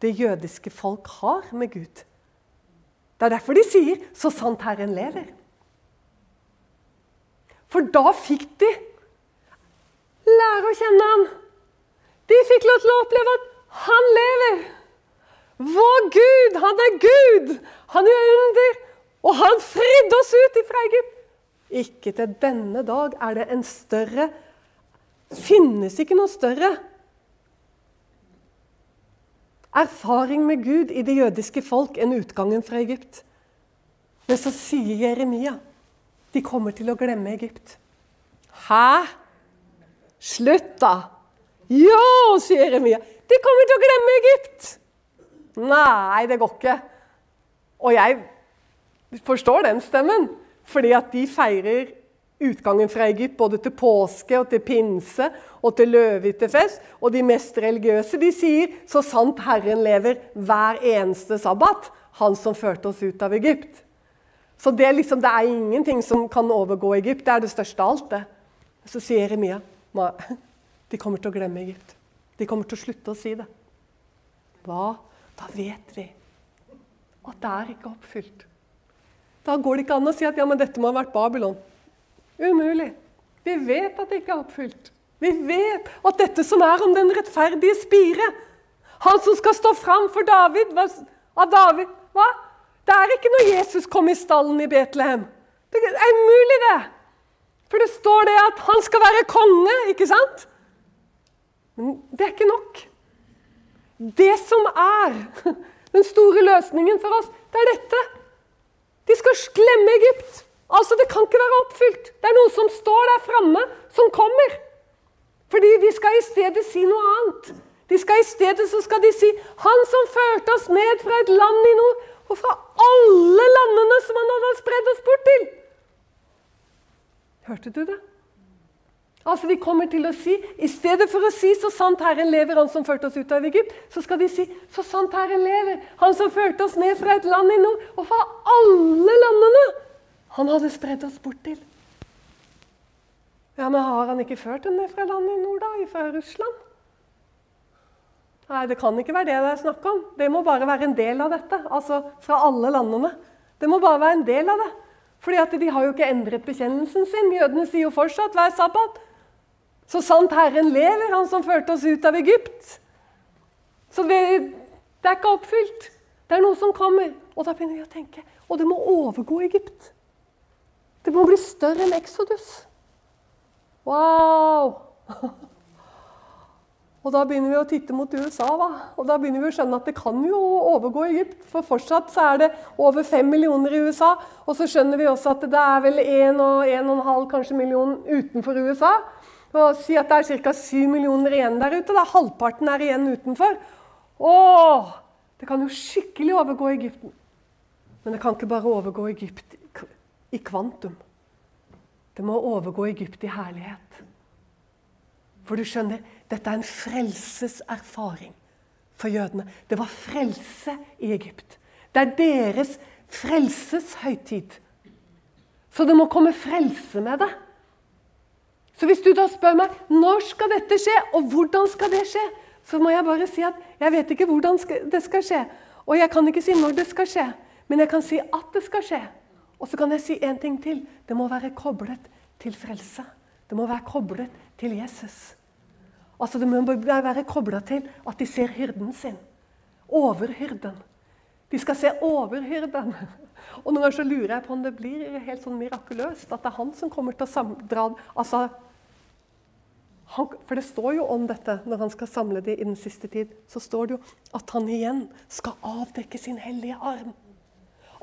det jødiske folk har med Gud. Det er derfor de sier 'så sant Herren lever'. For da fikk de lære å kjenne han. De fikk lov til å oppleve at han lever. Vår Gud, han er Gud! Han gjør under, og han fridde oss ut fra Egypt. Ikke til denne dag er det en større Finnes ikke noe større erfaring med Gud i det jødiske folk enn utgangen fra Egypt. Men så sier Jeremia de kommer til å glemme Egypt. Hæ? Slutt, da! Jo, sier Jeremia. De kommer til å glemme Egypt! Nei, det går ikke. Og jeg forstår den stemmen, fordi at de feirer utgangen fra Egypt både til påske og til pinse og til løvehyttefest. Og de mest religiøse de sier 'så sant Herren lever' hver eneste sabbat. Han som førte oss ut av Egypt. Så det er, liksom, det er ingenting som kan overgå Egypt. Det er det største av alt. det. Så sier Jeremia de kommer til å glemme Egypt. De kommer til å slutte å si det. Hva? Da vet vi at det er ikke oppfylt. Da går det ikke an å si at ja, men dette må ha vært Babylon. Umulig. Vi vet at det ikke er oppfylt. Vi vet at dette som er om den rettferdige spire Han som skal stå fram for David av David Hva? Det er ikke når Jesus kom i stallen i Betlehem. Det er umulig, det. For det står det at han skal være konge, ikke sant? Men det er ikke nok. Det som er [LAUGHS] den store løsningen for oss, det er dette. De skal glemme Egypt. Altså, Det kan ikke være oppfylt. Det er noen som står der framme, som kommer. Fordi de skal i stedet si noe annet. De skal I stedet så skal de si 'Han som førte oss ned fra et land i nord', og fra alle landene som han hadde spredd oss bort til. Hørte du det? Altså De kommer til å si, I stedet for å si 'Så sant Herren lever, Han som førte oss ut av Egypt', så skal de si 'Så sant Herren lever, Han som førte oss ned fra et land i nord', og fra alle landene han hadde spredd oss bort til. Ja, Men har han ikke ført henne fra landet i nord, da? Fra Russland? Nei, det kan ikke være det det er snakk om. Det må bare være en del av dette. Altså fra alle landene. Det må bare være en del av det. Fordi at de har jo ikke endret bekjennelsen sin. Jødene sier jo fortsatt hver sabbat. Så sant Herren lever, han som førte oss ut av Egypt. Så vi, det er ikke oppfylt. Det er noe som kommer. Og da begynner vi å tenke Og det må overgå Egypt. Det må bli større enn Exodus. Wow! [LAUGHS] Og da begynner vi å titte mot USA, da. Og da begynner vi å skjønne at det kan jo overgå Egypt. For fortsatt så er det over fem millioner i USA. Og så skjønner vi også at det er vel en og en og en halv kanskje million utenfor USA. Og si at det er ca. syv millioner igjen der ute. Da. Halvparten er igjen utenfor. Åh, det kan jo skikkelig overgå Egypten. Men det kan ikke bare overgå Egypt i kvantum. Det må overgå Egypt i herlighet. For du skjønner, dette er en frelseserfaring for jødene. Det var frelse i Egypt. Det er deres frelseshøytid. Så det må komme frelse med det. Så hvis du da spør meg når skal dette skje, og hvordan skal det skje, så må jeg bare si at jeg vet ikke hvordan det skal skje. Og jeg kan ikke si når det skal skje, men jeg kan si at det skal skje. Og så kan jeg si en ting til. Det må være koblet til frelse. Det må være koblet til Jesus. Altså Det må være kobla til at de ser hyrden sin. Overhyrden. De skal se overhyrden. [LAUGHS] Og noen ganger så lurer jeg på om det blir helt sånn mirakuløst at det er han som kommer til å dra altså, han, For det står jo om dette når han skal samle det i den siste tid. Så står det jo at han igjen skal avdekke sin hellige arm.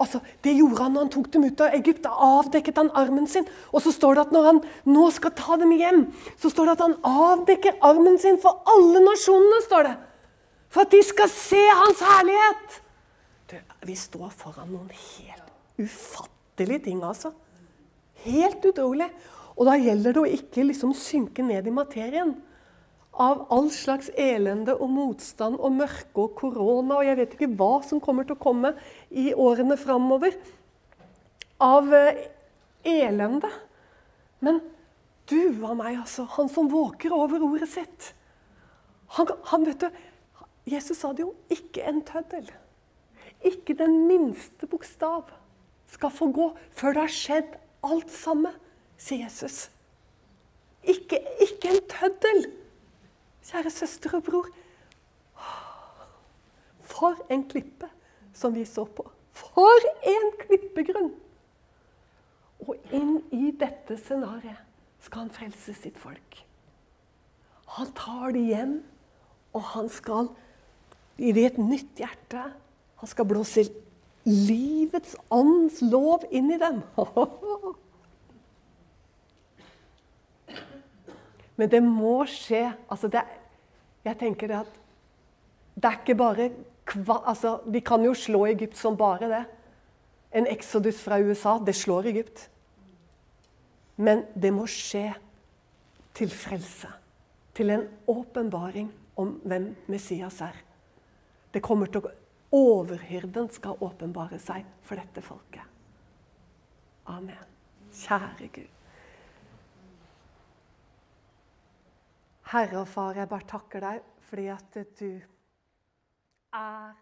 Altså, Det gjorde han når han tok dem ut av Egypt. Da avdekket han armen sin. Og så står det at når han nå skal ta dem hjem, så står det at han avdekker armen sin for alle nasjonene. står det. For at de skal se hans herlighet. Du, vi står foran noen helt ufattelige ting, altså. Helt utrolig. Og da gjelder det å ikke liksom synke ned i materien av all slags elende og motstand og mørke og korona og jeg vet ikke hva som kommer til å komme i årene framover av eh, elende. Men du av meg, altså. Han som våker over ordet sitt. Han, han, vet du, Jesus sa det jo ikke en tøddel. Ikke den minste bokstav skal få gå før det har skjedd alt sammen, sier Jesus. Ikke, ikke en tøddel. Kjære søster og bror. For en klippe som vi så på. For en klippegrunn! Og inn i dette scenarioet skal han frelse sitt folk. Han tar det hjem, og han skal gi det et nytt hjerte. Han skal blåse livets ånds lov inn i dem. [LAUGHS] Men det må skje. Altså det, jeg tenker det at det er ikke bare altså, Vi kan jo slå Egypt som bare det. En exodus fra USA, det slår Egypt. Men det må skje til frelse. Til en åpenbaring om hvem Messias er. Det kommer til å Overhyrden skal åpenbare seg for dette folket. Amen. Kjære Gud. Herre og Far, jeg bare takker deg fordi at du er